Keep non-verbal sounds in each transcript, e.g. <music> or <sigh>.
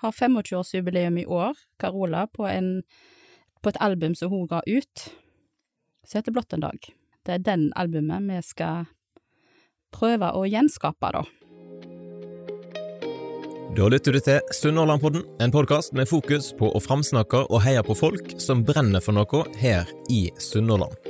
har 25-årsjubileum i år, Carola, på, en, på et album som hun ga ut, som heter Blått en dag. Det er den albumet vi skal prøve å gjenskape, da. Da lytter du til Sunnhordlandpodden, en podkast med fokus på å framsnakke og heie på folk som brenner for noe her i Sunnhordland.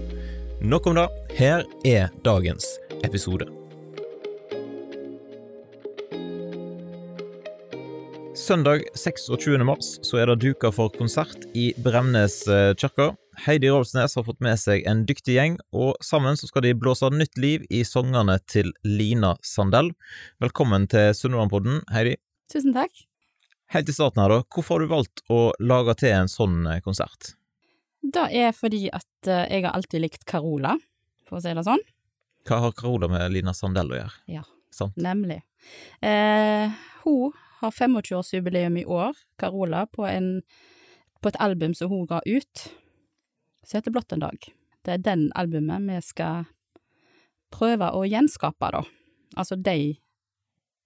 Nok om det. Her er dagens episode. Søndag 26. mars så er det duka for konsert i Bremnes eh, kirke. Heidi Rolfsnes har fått med seg en dyktig gjeng, og sammen så skal de blåse nytt liv i sangene til Lina Sandell. Velkommen til Sunnmørenpodden, Heidi. Tusen takk. Helt i starten her, da, hvorfor har du valgt å lage til en sånn eh, konsert? Det er fordi at eh, jeg har alltid likt Carola, for å si det sånn. Hva har Carola med Lina Sandell å gjøre? Ja. Sant? Nemlig. Eh, hun har 25-årsjubileum i år, Carola, på, en, på et album som hun ga ut, som heter Blått en dag. Det er den albumet vi skal prøve å gjenskape, da. Altså de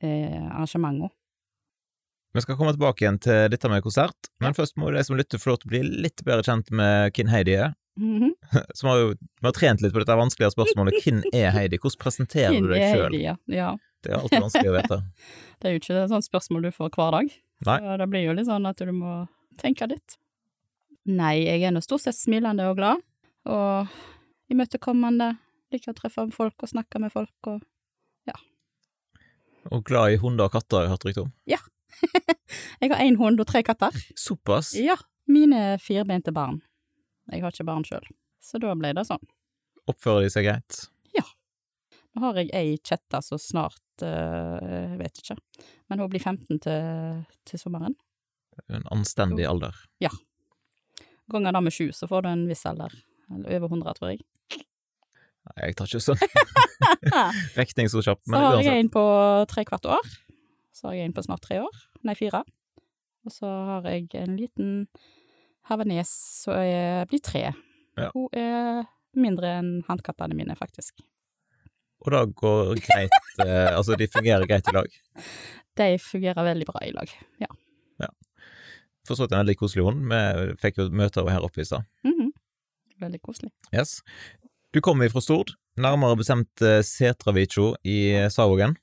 eh, arrangementene. Vi skal komme tilbake igjen til dette med konsert, men først må de som lytter få lov til å bli litt bedre kjent med hvem Heidi er. Mhm. <laughs> Som har jo vi har trent litt på dette vanskelige spørsmålet hvem <laughs> er Heidi? Hvordan presenterer du deg sjøl? Ja. ja. Det er alltid vanskelig å vite. <laughs> Det er jo ikke et sånt spørsmål du får hver dag. Nei. Så det blir jo litt sånn at du må tenke litt. Nei, jeg er nå stort sett smilende og glad, og imøtekommende. Liker å treffe folk og snakke med folk og Og glad i hunder og katter, har jeg hørt rykte om. <laughs> Jeg har én hund og tre katter. Såpass? Ja. Mine firbente barn. Jeg har ikke barn sjøl, så da ble det sånn. Oppfører de seg greit? Nå har jeg ei kjette så snart eh, Jeg vet ikke, men hun blir 15 til, til sommeren. En anstendig alder. Ja. Ganger da med sju, så får du en viss alder. Eller over 100, tror jeg. Nei, jeg tar ikke sånn <laughs> vekting så kjapt, Så har jeg en på tre kvart år. Så har jeg en på snart tre år. Nei, fire. Og så har jeg en liten havanes som er- blir tre. Ja. Hun er mindre enn hannkattene mine, faktisk. Og det går greit, <laughs> eh, altså de fungerer greit i lag. De fungerer veldig bra i lag. Ja. For så vidt en veldig koselig hund. Vi fikk jo møte henne her oppe i stad. Mhm. Veldig koselig. Yes. Du kommer fra Stord, nærmere bestemt eh, Setravicho i eh, Savogen.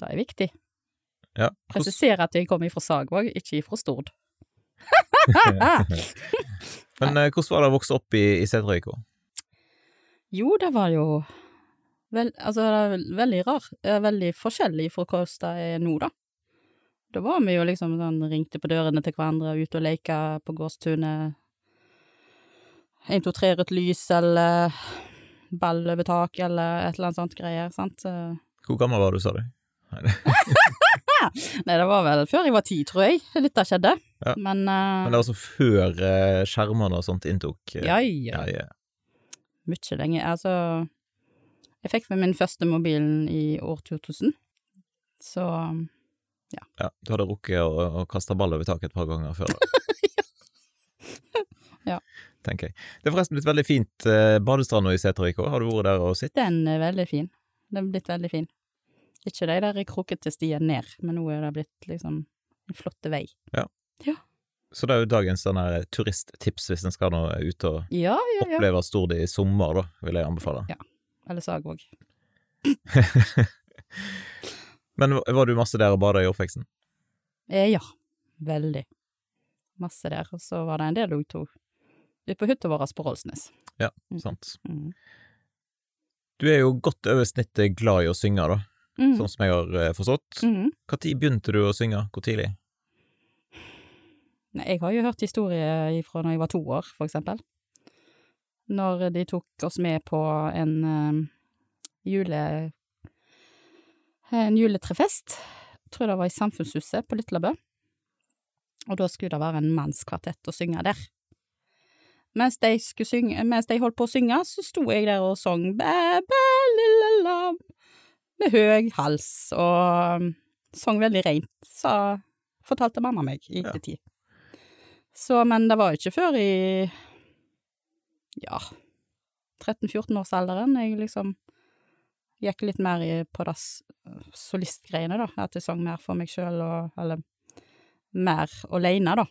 Det er viktig. Ja. Presiserer Presisere at jeg kommer fra Sagvåg, ikke fra Stord. <laughs> Men uh, hvordan var det å vokse opp i, i Setravico? Jo, det var jo vel, altså, det er veldig rar, eh, veldig forskjellig fra hvordan det er nå, da. Da var vi jo liksom sånn, ringte på dørene til hverandre, ute og leka på gårdstunet. En, to, tre, rødt lys, eller ball over tak, eller et eller annet sånt greier, sant. Hvor gammel var du, sa du? <laughs> <laughs> Nei, det var vel før jeg var ti, tror jeg, litt det skjedde. Ja. Men, uh... Men det var altså før uh, skjermene og sånt inntok uh, ja, ja, ja, ja. mye lenge. Altså, jeg fikk med min første mobil i år 2000, så ja. Du hadde rukket å, å kaste ball over taket et par ganger før da. <laughs> <laughs> Ja. Tenker jeg. Det er forresten blitt veldig fint eh, badestrand nå i Setravico. Har du vært der og sett? den er veldig fin. Den er blitt veldig fin. Ikke de der krokete stiene ned, men nå er det blitt liksom en flott vei. Så det er jo dagens turisttips hvis en skal nå ut og Ja, ja, ja. oppleve Stord i sommer, da, vil jeg anbefale. Ja. Eller Sagvåg. <laughs> Men var du masse der og bada i oppveksten? Eh, ja, veldig. Masse der. Og så var det en del ute ute på hytta vår på Rolsnes. Ja, Mm. sant. Mm. Du er jo godt over snittet glad i å synge, da, Mm. sånn som jeg har eh, forstått. Mm. Når begynte du å synge? Hvor tidlig? Nei, jeg har jo hørt historier fra når jeg var to år, for eksempel. Når de tok oss med på en eh, jule... En juletrefest. Jeg tror det var i Samfunnshuset på Litlabø. Og da skulle det være en mannskvartett å synge der. Mens de, synge, mens de holdt på å synge, så sto jeg der og sang bæ, bæ, lille lam, med høy hals, og sang veldig reint, sa fortalte mamma meg i Ja. ettertid. Så, men det var ikke før i ja, 13-14-årsalderen jeg liksom gikk litt mer i, på det solistgreiene, da. At jeg sang mer for meg sjøl, og Eller mer aleine, da.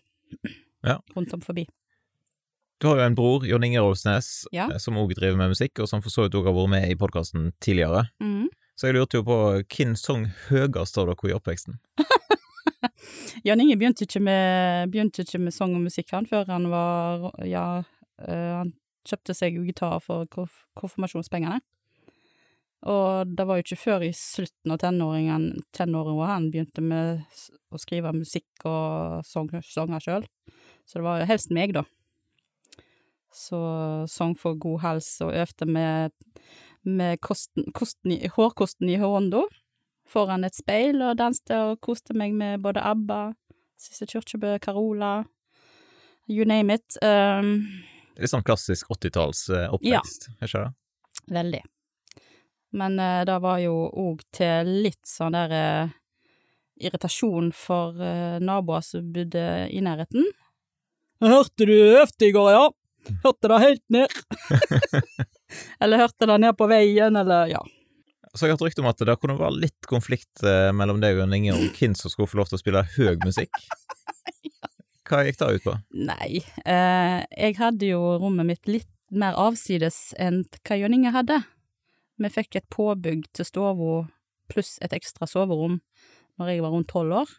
Ja. Rundt om forbi. Du har jo en bror, Jon Inge Rolsnes, Ja. eh, som òg driver med musikk, og som for så vidt òg har vært med i podkasten tidligere. Mhm. Så jeg lurte jo på hvem sang høyest av dere i oppveksten? <laughs> Jan Inge begynte ikke, med, begynte ikke med sang og musikk, han, før han var Ja, eh, han kjøpte seg jo gitar for konf konfirmasjonspengene. Og det var jo ikke før i slutten av tenåringen, tenåret han begynte med å skrive musikk og sang, sanger sjøl. Så det var helst meg, da. Så sang for god hals og øvde med, med kosten, kosten hårkosten i hånda foran et speil og danste og koste meg med både ABBA, Sisse Kyrkjebø, Carola, you name it. Um, Litt sånn klassisk 80-talls eh, oppvekst, ja. ikke det? veldig. Men uh, det var jo òg til litt sånn der uh, irritasjon for uh, naboer som bodde i nærheten. Hørte du øvde i går, ja? Hørte det helt ned. <laughs> eller hørte det ned på veien, eller ja. Så jeg har hørt rykte om at det kunne være litt konflikt eh, mellom deg og Inge om hvem som skulle få lov til å spille høy musikk. <laughs> Hva gikk det ut på? Nei, eh, jeg hadde jo rommet mitt litt mer avsides enn hva Jørn Inge hadde. Vi fikk et påbygg til stua pluss et ekstra soverom når jeg var rundt tolv år.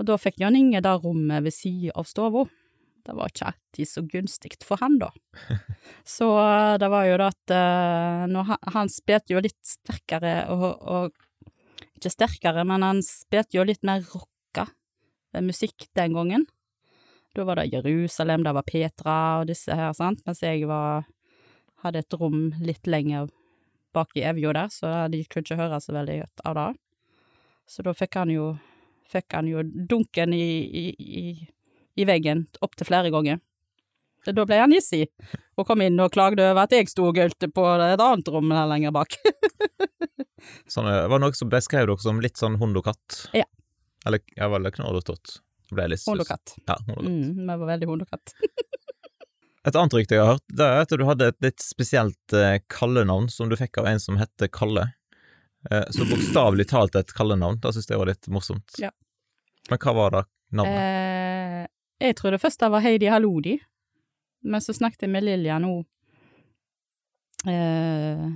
Og da fikk Jørn Inge det rommet ved siden av stua. Det var ikke alltid så gunstig for han, da. <laughs> Så eh, det var jo det at uh, når han, han spilte jo litt sterkere og, og Ikke sterkere, men han spilte jo litt mer rocka eh, musikk den gangen. Da var det Jerusalem, det var Petra og disse her, sant, mens jeg var hadde et rom litt lenger bak i Evjo der, så de kunne ikke høre så veldig godt av det. Så da fikk han jo fikk han jo dunken i, i, i, i veggen opptil flere ganger. Da ble han hissig, og kom inn og klagde over at jeg sto og gaulte på et annet rom her lenger bak. <laughs> Sånn, det var det noe som beskrev dere som litt sånn hund og katt? Ja. Eller ja, og tott? Det litt Hund og katt. Ja, hund og katt. Mm, vi var veldig hund og katt. <laughs> Et annet rykte jeg har hørt, det er at du hadde et litt spesielt eh, kallenavn som du fikk av en som hette Kalle. Eh, så bokstavelig talt et kallenavn. Det syns jeg var litt morsomt. Ja. Men hva var det navnet? Eh, jeg trodde først det var Heidi Halodi, men så snakket jeg med Lilja nå, eh,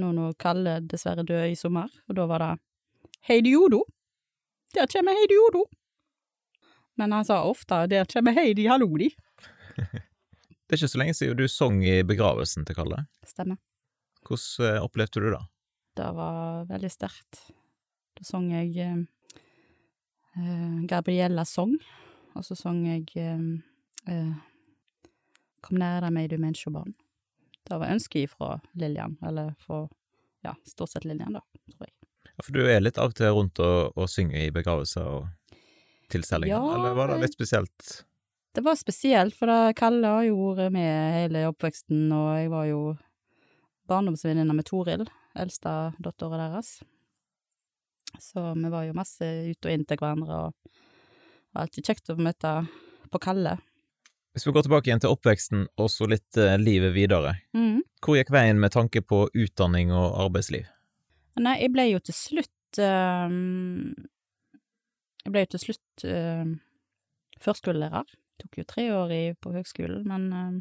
nå når Kalle dessverre døde i sommer, og da var det Heidi Jodo. Der kommer Heidi Jodo. Men han sa ofte der kommer Heidi Halodi. <laughs> Det er ikke så lenge siden du sang i begravelsen til Kalle. Stemmer. Hvordan eh, opplevde du det? Det var veldig sterkt. Da sang jeg eh, eh, Gabriellas sang, og så sang jeg eh, eh, deg nærere meg, du menneskebarn. Det var ønsket ifra Lillian, eller fra ja, stort sett Lillian, da, tror jeg. Ja, For du er litt av og til rundt og, og synger i begravelser og tilstelninger, Ja, eller var det litt spesielt? Det var spesielt, for da Kalle har jo vært med hele oppveksten, og jeg var jo barndomsvenninna med Toril, eldste dattera deres. Så vi var jo masse ut og inn til hverandre, og det var alltid kjekt å møte på Kalle. Hvis vi går tilbake igjen til oppveksten og så litt eh, livet videre, mm. hvor gikk veien med tanke på utdanning og arbeidsliv? Nei, jeg ble jo til slutt ehm, Jeg ble jo til slutt ehm, førskolelærer. Tok jo tre år i, på høgskolen, men ehm,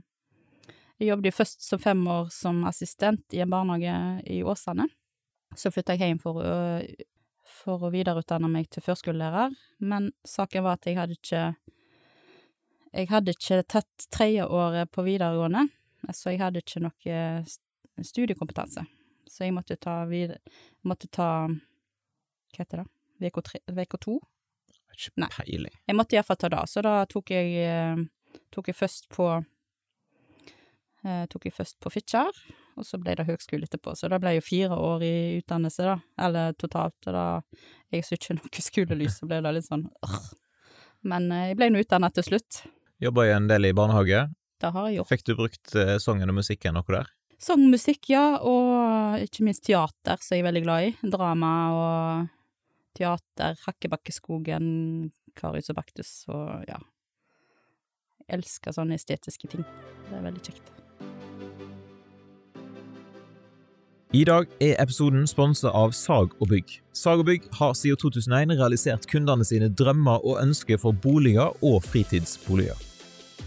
jeg jobbet jo først som fem år som assistent i en barnehage i Åsane. Så flytta jeg hjem for å, for å videreutdanne meg til førskolelærer, men saken var at jeg hadde ikke Jeg hadde ikke tatt tredjeåret på videregående, så jeg hadde ikke noe studiekompetanse. Så jeg måtte ta videre Måtte ta Hva heter det? Uke to? Ikke peiling. Jeg måtte iallfall ta det, så da tok jeg eh, Tok jeg først på eh, Tok jeg først på Fitjar, og så ble det høgskole etterpå. Så det ble jo fire år i utdannelse, da. Eller totalt. Og da jeg så ikke noe skolelys, så ble det litt sånn øh. Men eh, jeg ble nå utdanna til slutt. Jobba en del i barnehage. Det har jeg gjort. Fikk du brukt eh, sangen og musikken noe der? Sang, musikk, ja, og ikke minst teater, som jeg er veldig glad i. Drama og teater, Hakkebakkeskogen, Karius og Baktus og ja. Jeg elsker sånne estetiske ting. Det er veldig kjekt. I dag er episoden sponset av Sag og Bygg. Sag og Bygg har siden 2001 realisert kundene sine drømmer og ønsker for boliger og fritidsboliger.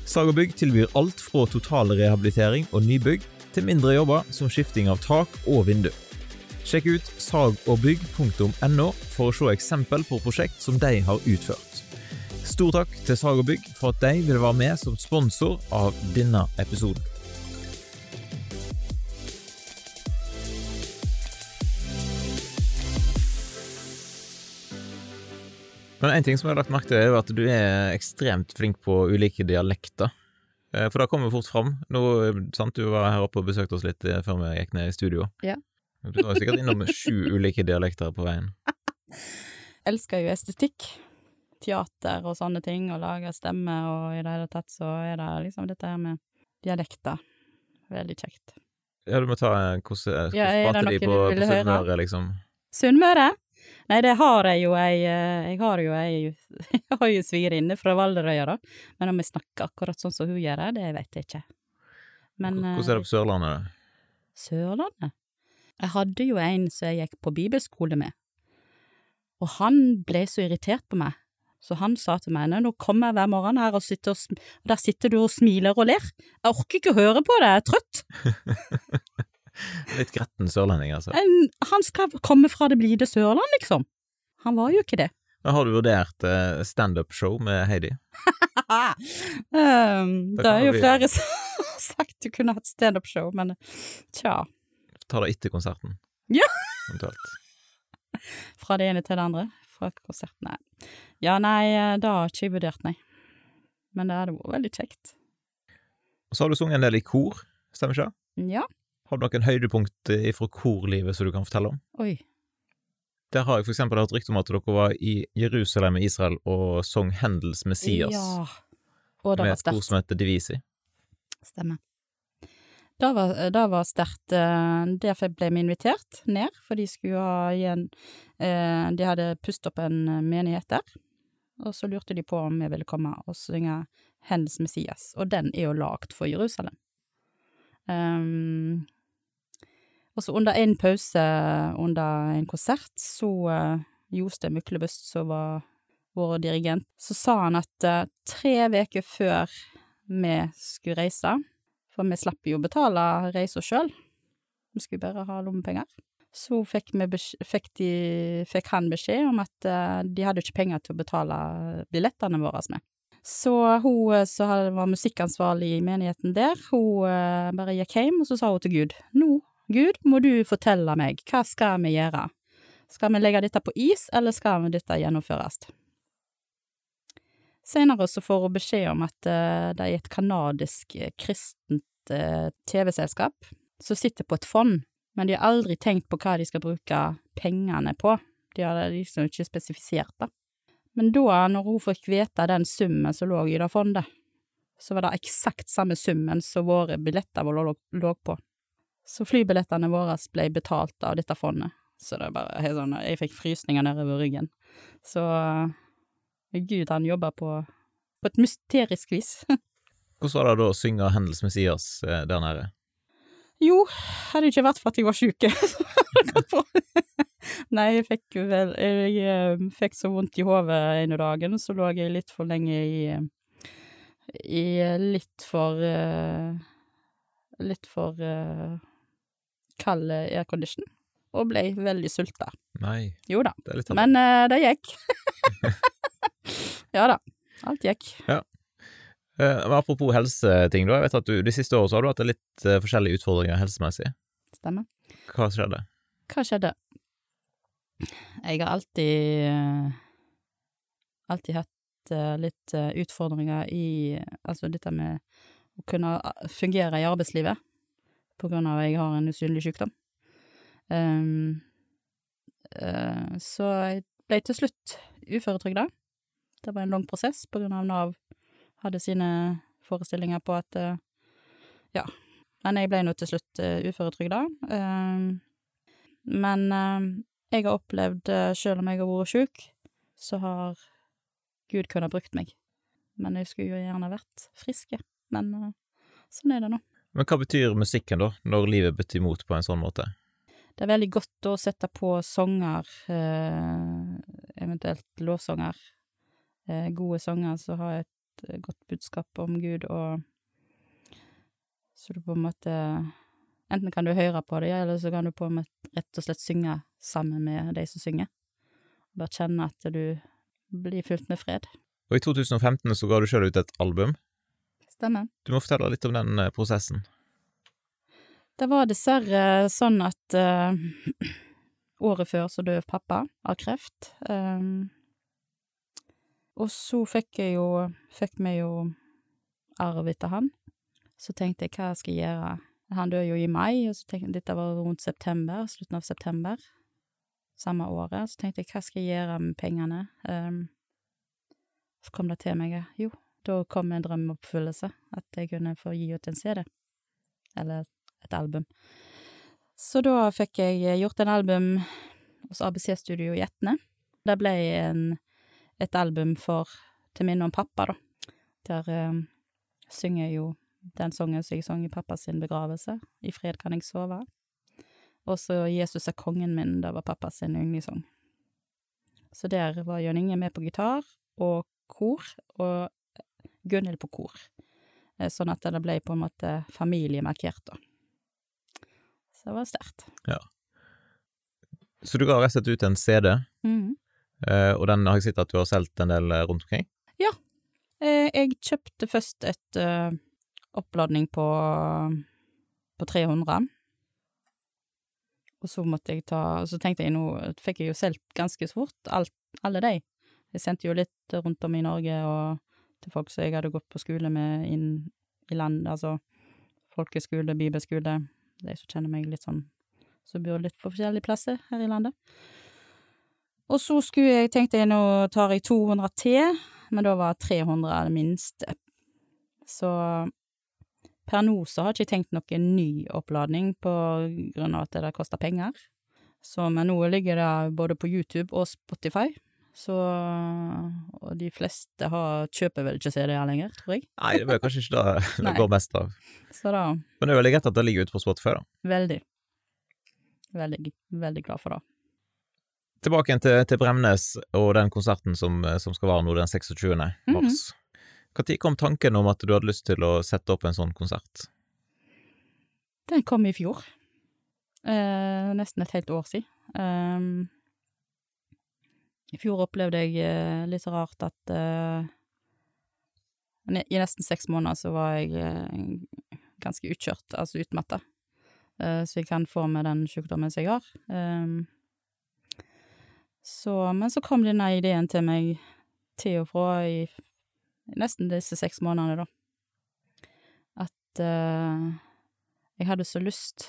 Sag og Bygg tilbyr alt fra total rehabilitering og nybygg til mindre jobber som skifting av tak og vindu. Sjekk ut sagogbygg.no for å se eksempel på prosjekt som de har utført. Stor takk til Sag og Bygg for at de vil være med som sponsor av denne episoden. Men en ting som jeg har lagt merke til, er jo at du er ekstremt flink på ulike dialekter. Eh, For det kommer fort fram. Nå, sant, Du var her oppe og besøkte oss litt eh, før vi gikk ned i studio. Ja. Du var sikkert innom sju <laughs> ulike dialekter på veien. Elsker jo estetikk. Teater og sånne ting, og lager stemme, og i det hele tatt så er det liksom dette her med dialekter. Veldig kjekt. Ja, du må ta Hvordan, Hvordan Ja, er prater de på, på? Sunnmøre, liksom? Sunnmøre? Nei, det har jeg jo ei eh, Jeg har jo ei <laughs> Jeg har jo svigerinne fra Valderøya, da. Men om jeg snakker akkurat sånn som hun gjør det, vet jeg ikke. Men Hvordan er eh, det på Sørlandet? Sørlandet? Jeg hadde jo en som jeg gikk på bibelskole med, og han ble så irritert på meg. Så han sa til meg, nå kommer jeg hver morgen her og, sitter og, og der sitter du og smiler og ler. Jeg orker ikke å høre på det, jeg er trøtt. <laughs> Litt gretten sørlending, altså. En, han skal komme fra det blide Sørland, liksom. Han var jo ikke det. Men Har du vurdert uh, standup-show med Heidi? <laughs> um, Det er jo vi- flere som har sagt du kunne hatt standup-show, men tja, Ta det etter konserten. Ja. Eventuelt. fra det ene til det andre. Fra konsert, nei. Ja, nei, da det har ikke jeg vurdert, nei. Men det hadde vært veldig kjekt. Og så har du sunget en del i kor, stemmer ikke? det? Ja, Har du noen høydepunkt eh, fra korlivet som du kan fortelle om? oi. Der har jeg for eksempel hørt rykte om at dere var i Jerusalem i Israel og sang Hendels Messias Ja. Og det med et kor som heter Divisi. Stemmer. Det var, det var sterkt. eh, Derfor ble vi invitert ned, for de skulle ha igjen eh, De hadde pustet opp en menighet der, og så lurte de på om vi ville komme og synge Hendels Messias, og den er jo lagd for Jerusalem. Um, og så under en pause under en konsert, så uh, Jostein Myklebust, som var vår dirigent, så sa han at uh, tre uker før vi skulle reise, for vi slapp jo å betale reisa sjøl, vi skulle bare ha lommepenger, så fikk, fikk, de, fikk han beskjed om at uh, de hadde ikke penger til å betale billettene våre med. Så hun som var musikkansvarlig i menigheten der, hun uh, bare gikk hjem, og så sa hun til Gud, nå, Gud, må du fortelle meg, hva skal vi gjøre? Skal vi legge dette på is, eller skal dette gjennomføres? Senere så får hun beskjed om at eh, det er et kanadisk eh, kristent eh, TV-selskap som sitter på et fond, men de har aldri tenkt på hva de skal bruke pengene på. De har liksom ikke spesifisert det. Men da, når hun fikk vite den summen som lå i det fondet, så var det eksakt samme summen som våre billetter lå på. Så flybillettene våre ble betalt av dette fondet. Så det er bare helt sånn, jeg fikk frysninger nedover ryggen. Så Gud, han jobber på, på et mysterisk vis. <laughs> Hvordan var det da å synge Hendels Messias eh, der nede? Jo, hadde det ikke vært for at jeg var sjuk. så hadde det gått bra. Nei, jeg fikk vel Jeg eh, fikk så vondt i hodet ene dagen, så lå jeg litt for lenge i I litt for eh, Litt for eh, kald aircondition, og ble veldig sulta. Nei, Jo da, det men uh, det gikk. <laughs> ja da, alt gikk. Ja. Uh, apropos helseting, da. Jeg vet at du de siste årene så har du hatt litt uh, forskjellige utfordringer helsemessig. Stemmer. Hva skjedde? Hva skjedde? Jeg har alltid uh, Alltid hatt eh, litt eh, utfordringer i Altså dette med å kunne fungere i arbeidslivet på grunn av at jeg har en usynlig sykdom. Um, uh, så jeg ble til slutt uføretrygda Det var en lang prosess på grunn av Nav hadde sine forestillinger på at uh, Ja. Men jeg ble nå til slutt uh, uføretrygda. Eh, men jeg har opplevd, sjøl om jeg har vært sjuk, så har Gud kunnet brukt meg. Men jeg skulle jo gjerne vært friske. Men sånn er det nå. Men hva betyr musikken, da, når livet bytter imot på en sånn måte? Det er veldig godt å sette på sanger, eh, eventuelt lovsanger. Eh, gode sanger som har et eh, godt budskap om Gud, og så du på en måte Enten kan du høre på det, eller så kan du på en måte rett og slett synge sammen med de som synger. Bare kjenne at du blir fylt med fred. Og i 2015 så ga du sjøl ut et album. Stemmer. Du må fortelle litt om den eh, prosessen. Det var dessverre sånn at uh, <clears throat> året før så døde pappa av kreft. Um, og så fikk jeg jo Fikk vi jo arv etter han. Så tenkte jeg, hva skal jeg gjøre? Han døde jo i mai, og så tenkte jeg, dette var rundt september, slutten av september samme året. Så tenkte jeg, hva skal jeg gjøre med pengene? Um, så kom det til meg, jo, da kom en drømmeoppfyllelse, at jeg kunne få gi ut en CD. Eller et album. Så da fikk jeg gjort en album hos ABC Studio i Etne. Det ble en, et album for, til minne om pappa, da. Der eh, synger jeg jo den sangen som jeg sang i pappas begravelse, I fred kan jeg sove. Og så Jesus er kongen min, det var pappas sin yndlingssang. Så der var Jon Inge med på gitar og kor, og Gunhild på kor. Eh, Sånn at det ble på en måte familiemarkert, da. Så det var sterkt. Så du ga rett og slett ut en CD, Mhm. eh, og den har jeg sett at du har solgt en del eh, rundt omkring. Ja. Jeg kjøpte først et uh, oppladning på, på 300. Og så måtte jeg ta Så tenkte jeg nå fikk jeg jo solgt ganske fort, alt, alle de. Jeg sendte jo litt rundt om i Norge og til folk som jeg hadde gått på skole med inn i land, altså folkeskole, bibelskole, de som kjenner meg litt sånn, som bor litt på forskjellige plasser her i landet. Og så skulle jeg, tenkte jeg nå tar jeg 200 til, men da var 300 det minste. Så per nå så har jeg ikke tenkt noen ny oppladning på grunn av at det koster penger. Så, men nå ligger det både på YouTube og Spotify. Så Og de fleste har, kjøper vel ikke CD-er lenger, tror jeg. Nei, det er kanskje ikke det <laughs> det går mest av. Så da Men det er veldig greit at det ligger ute på Spotify, da. Veldig. Veldig, veldig glad for det. Tilbake igjen til, til Bremnes og den konserten som, som skal være nå den 26. Mhm. mars. Når kom tanken om at du hadde lyst til å sette opp en sånn konsert? Den kom i fjor. Eh, nesten et helt år siden. Ehm, I fjor opplevde jeg eh, litt rart at eh, I nesten seks måneder så var jeg eh, ganske utkjørt, altså utmatta. Så jeg kan få med den sykdommen som jeg har. Ehm, så, men så kom denne ideen til meg til og fra i nesten disse seks månedene, da. At uh, jeg hadde så lyst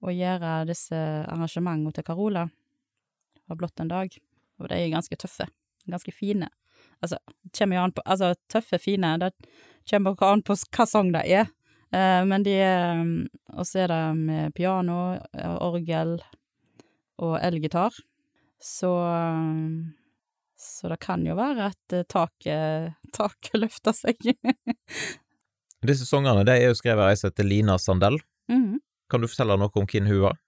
å gjøre disse arrangementene til Carola var blott en dag, og de er ganske tøffe, ganske fine. Altså, kommer jo an på, altså, tøffe, fine, det kommer jo an på hva sang det er, Eh, men de er, og så er det med piano, eh, orgel og elgitar, så, eh, så det kan jo være at eh, taket, <laughs> taket løfter seg. <laughs> Disse sangene de er jo skrevet av ei som heter Lina Sandell. Mhm. Kan du fortelle noe om hvem hun var?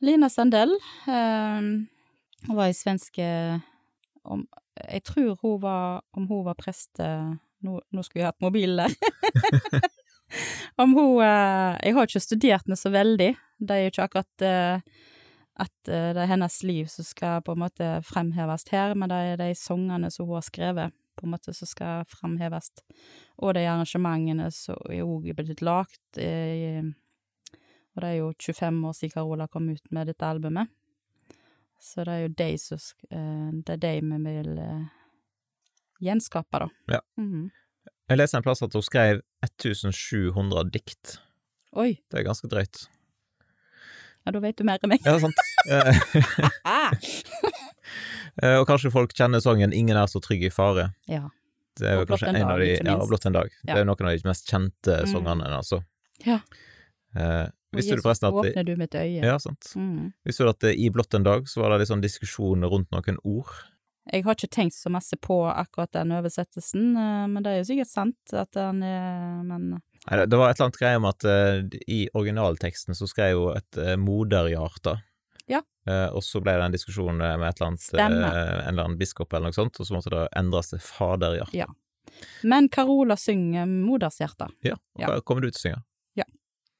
Lina Sandell eh, hun var ei svenske om, Jeg tror hun var Om hun var prest eh, nå, nå skulle jeg hatt mobilen der. <laughs> om hun eh, Jeg har ikke studert henne så veldig. Det er jo ikke akkurat eh, at det er hennes liv som skal på en måte fremheves her, men det er de sangene som hun har skrevet, på en måte som skal fremheves. Og de arrangementene som er òg blitt lagt. Og det er jo 25 år siden Carola kom ut med dette albumet. Så det er jo de som eh, Det er de vi vil eh, gjenskape, da. Ja. Mhm. Jeg leste en plass at hun skrev 1700 dikt. Oi, Det er ganske drøyt. ja, da vet du mer enn meg. Ja, sant. <laughs> <laughs> Eh, Og kanskje folk kjenner sangen 'Ingen er så trygg i fare'. Ja. Det er jo kanskje en en av de Ja, blott en dag'. Det er noen av de mest kjente Mm. sangene, altså. Ja. Eh, visste du forresten at Åpner du mitt øye. Ja, sant. Mm. Visste du at i 'Blått en dag' så var det litt sånn diskusjon rundt noen ord? Jeg har ikke tenkt så masse på akkurat den oversettelsen, eh, men det er jo sikkert sant at den er Men Nei, det- var et eller annet greie om at uh, i originalteksten så skrev jo et uh, moderhjarte. Ja. Uh, og så ble det en diskusjon eh, med et eller annet, eh, en eller annen biskop eller noe sånt, og så måtte det endres til faderhjerte. Ja. Men Carola synger Modershjerte. Ja. og Ja. hva kommer du til å synge?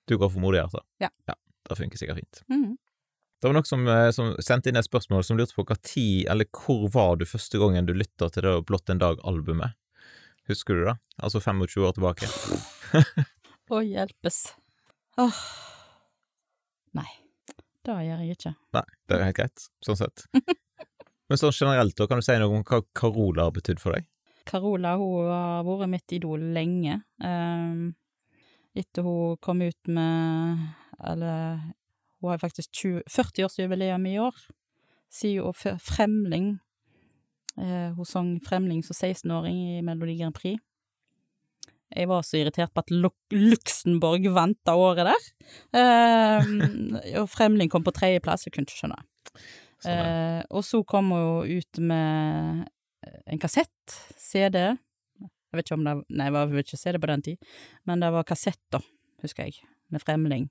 Du går for modig hjerte. Ja. ja. Det funker sikkert fint. Mm. Det var noen som, eh, som sendte inn et spørsmål som lurte på hva tid, eller hvor var du første gangen du lytta til det Blått en dag-albumet? Husker du det? Altså 25 år tilbake? <laughs> Å hjelpes. Åh. Nei, det gjør jeg ikke. Nei, det er helt greit, sånn sett. <laughs> Men sånn generelt, da, kan du si noe om hva Carola har betydd for deg? Carola hun har vært mitt idol lenge. Um, etter hun kom ut med Eller hun har faktisk 20 40-årsjubileum i år. Sier hun Fremling eh, Hun sang Fremling som 16-åring i Melodi Grand Prix. Jeg var så irritert på at Lu Luxembourg vant det året der. Eh, <laughs> og Fremling kom på tredjeplass, jeg kunne ikke skjønne. Sånn. Eh, og så kom hun ut med en kassett, CD. Jeg vet ikke om det Nei, jeg vil ikke se det på den tid, men det var kassetter, husker jeg, med Fremling.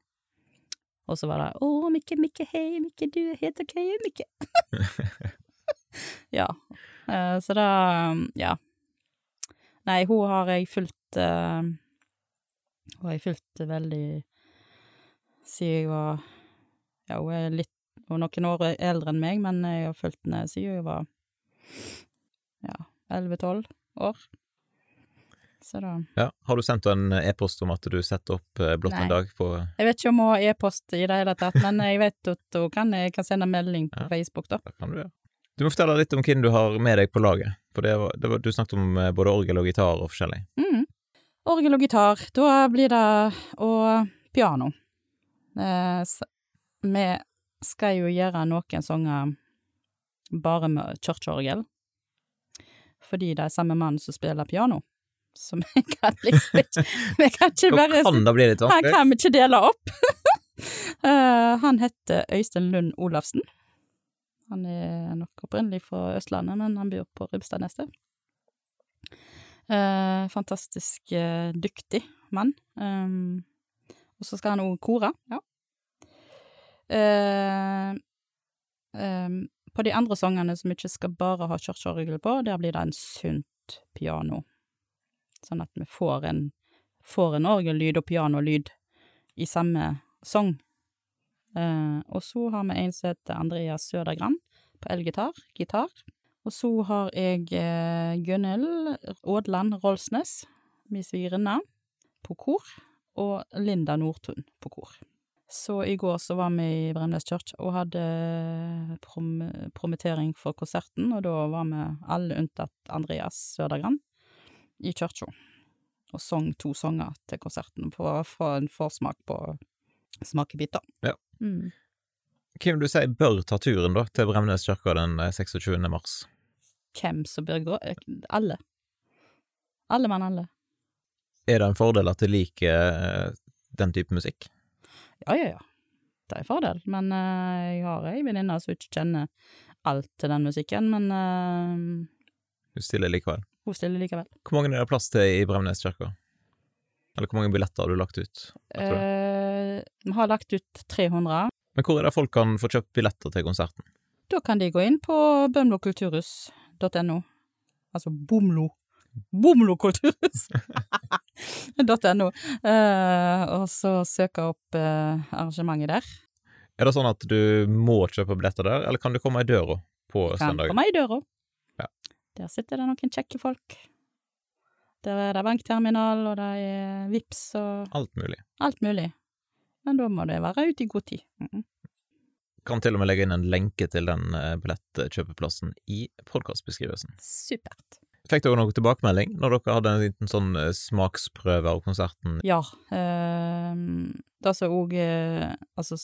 Og så var det 'Å, Mikke, Mikke, hei, Mikke, du er helt ok, Mikke'. <laughs> ja. Eh, så da Ja. Nei, hun har jeg fulgt eh, Hun har jeg fulgt veldig siden jeg var Ja, hun er litt hun er noen år eldre enn meg, men jeg har fulgt henne siden jeg var ja, 11-12 år. Så da Ja. Har du sendt henne en e-post om at du setter opp eh, Blått en dag på Jeg vet ikke om hun har e-post i det hele tatt, men jeg vet at hun kan, jeg kan sende melding på Ja. Facebook, da. da kan du ja. Du må fortelle litt om hvem du har med deg på laget. For det var, det var, du snakket om eh, både orgel og gitar og forskjellig. Mm. Orgel og gitar. Da blir det Og piano. Eh, vi skal jo gjøre noen sanger bare med kirkeorgel. Fordi det er samme mann som spiller piano. Så vi kan liksom ikke <laughs> Vi kan ikke bare kan det bli litt Han kan vi ikke dele opp. uh, <laughs> han heter Øystein Lund Olafsen. Han er nok opprinnelig fra Østlandet, men han bor på Rubstadneset. Uh, fantastisk uh, dyktig mann. Um, og så skal han òg kore. Ja. Eh, em, på de andre sangene som ikke skal bare ha kirkeorgel på, der blir det en sunt piano. Sånn at vi får en, får en orgellyd og pianolyd i samme sang. Eh, og så har vi en som heter Andreas Sødergran på elgitar, gitar. Og så har jeg eh, Gunhild Aadland Rolsnes, min svigerinne, på kor. Og Linda Nordtun på kor. Så i går så var vi i Bremnes Church og hadde prom promittering for konserten, og da var vi alle unntatt Andreas Sødergran i kirka. Og sang to sanger til konserten for å få en forsmak på smakebiter. Ja. Mm. Hvem du sier bør ta turen da til Bremnes kirke den eh, 26. mars? Hvem som bør gå Alle. Alle mann alle. Er det en fordel at du liker eh, den type musikk? Ja, ja, ja. Det er en fordel, men uh, jeg har ei venninne som ikke kjenner alt til den musikken, men uh, Du stiller likevel. Hun stiller likevel. Hvor mange er det plass til i Bremnes kirke? Eller hvor mange billetter har du lagt ut? Eh, vi har lagt ut 300. Men hvor er det folk kan få kjøpt billetter til konserten? Da kan de gå inn på bømlokulturhus.no. Altså Bomlo. Bomlokulturhus.no. <laughs> Eh, og så søke opp eh, arrangementet der. Er det sånn at du må kjøpe billetter der, eller kan du komme i døra på Kan søndag? komme i døra. Der sitter det noen kjekke folk. Der er det bankterminal, og det er Vips og Alt mulig. alt mulig. Men da må det være ute i god tid. Mm. Kan til og med legge inn en lenke til den eh, billettkjøpeplassen i podkastbeskrivelsen. Supert. Fikk dere noe tilbakemelding når dere hadde en liten sånn eh, smaksprøve av konserten? Ja. Øh, det som òg eh, Altså,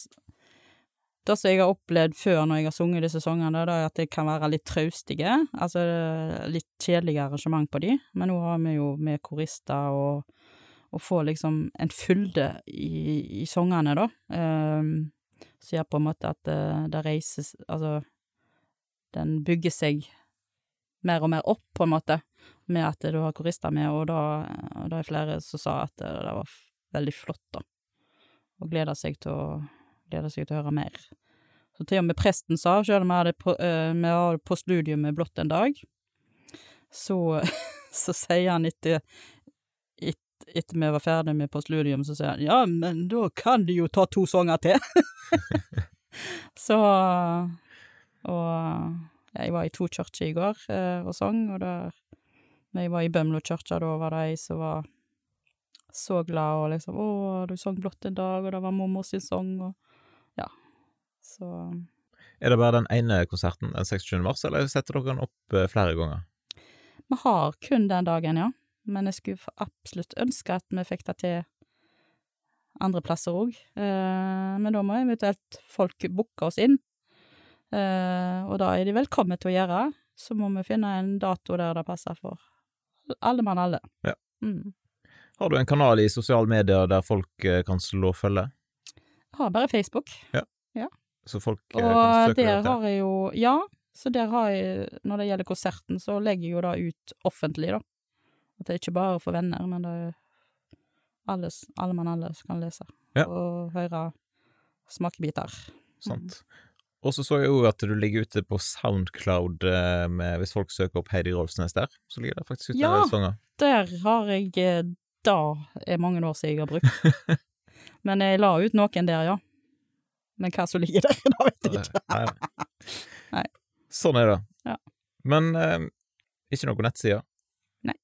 Det som jeg har opplevd før når jeg har sunget disse sangene, er at det kan være litt traustige, altså litt kjedelige arrangement på de, men nå har vi jo med korister og, og får liksom en fylde i, i sangene, da, um, som gjør på en måte at det, det reises Altså, den bygger seg mer og mer opp, på en måte, med at du har korister med, og da, og da er flere som sa at det, det var veldig flott, da, og gleder seg til å gleder seg til å høre mer. Så til og med presten sa, selv om vi hadde på, uh, på med blått en dag, så, <laughs> så sier han etter et, etter vi var ferdig med postludium, så sier han ja, men da kan de jo ta to sanger til. <laughs> så Og jeg var i to kirker i går eh, og sang, og når jeg var i Bømlo kirke, da var det ei som var så glad og liksom 'Å, du sang blått en dag', og det var mormor sin sang, og så Er det bare den ene konserten den 26. mars, eller setter dere den opp eh, flere ganger? Vi har kun den dagen, ja. Men jeg skulle absolutt ønske at vi fikk det til andre plasser òg. Eh, men da må eventuelt folk booke oss inn. Eh, og da er de velkommen til å gjøre. Så må vi finne en dato der det passer for alle mann alle. Ja. Mm. Har du en kanal i sosiale medier der folk kan slå følge? Jeg har bare Facebook. Ja. Ja. Så folk og kan søke der har jeg jo Ja, så der har jeg Når det gjelder konserten, så legger jeg jo det ut offentlig, da. At det er ikke bare for venner, men det er alle, alle mann alle som kan lese. Ja. Og høre smakebiter. Sant. Mm. Og så så jeg jo at du ligger ute på Soundcloud eh, med, hvis folk søker opp Heidi Rolfsnes der. Så ligger det faktisk ute ja, der sanger. der har jeg eh, Da er mange år siden jeg har brukt. <laughs> Men jeg la ut noen der, ja. Men hva som ligger der, <laughs> da vet jeg ikke. Nei. <laughs> Nei. Sånn er det. Ja. Men eh, ikke noen nettsider? Nei.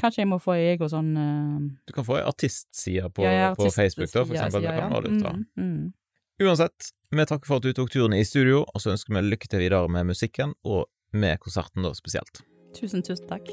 Kanskje jeg må få ei egen sånn eh... Du kan få ei artistside på, ja, på Facebook, da, for eksempel. Ja, ja. Mm, mm. Uansett, vi takker for at du tok turen i studio, og så ønsker vi lykke til videre med musikken, og med konserten da spesielt. Tusen, tusen takk.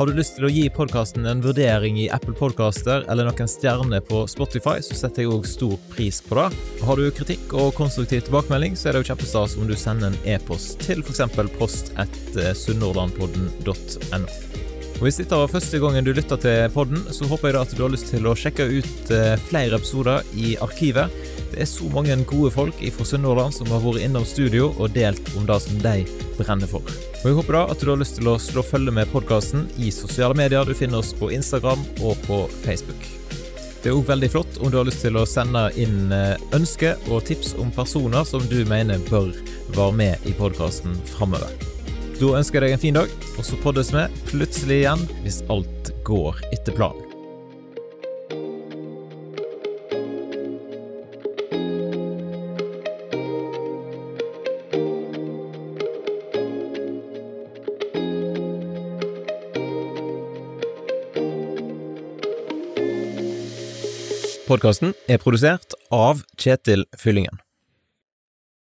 Har du lyst til å gi podkasten en vurdering i Apple Podcaster eller noen stjerner på Spotify, så setter jeg òg stor pris på det. Har du kritikk og konstruktiv tilbakemelding, så er det jo kjempestas om du sender en e-post til f.eks. post etter sunnhordlandpodden.no. Og Hvis dette var første gangen du lytter til podden, så håper jeg da at du har lyst til å sjekke ut eh, flere episoder i arkivet. Det er så mange gode folk fra Sunnhordland som har vært innom studio og delt om det som de brenner for. Og Jeg håper da at du har lyst til å slå følge med podkasten i sosiale medier. Du finner oss på Instagram og på Facebook. Det er òg veldig flott om du har lyst til å sende inn eh, ønsker og tips om personer som du mener bør være med i podkasten framover. Da ønsker jeg deg en fin dag, og så poddes vi plutselig igjen hvis alt går etter planen. Podkasten er produsert av Kjetil Fyllingen.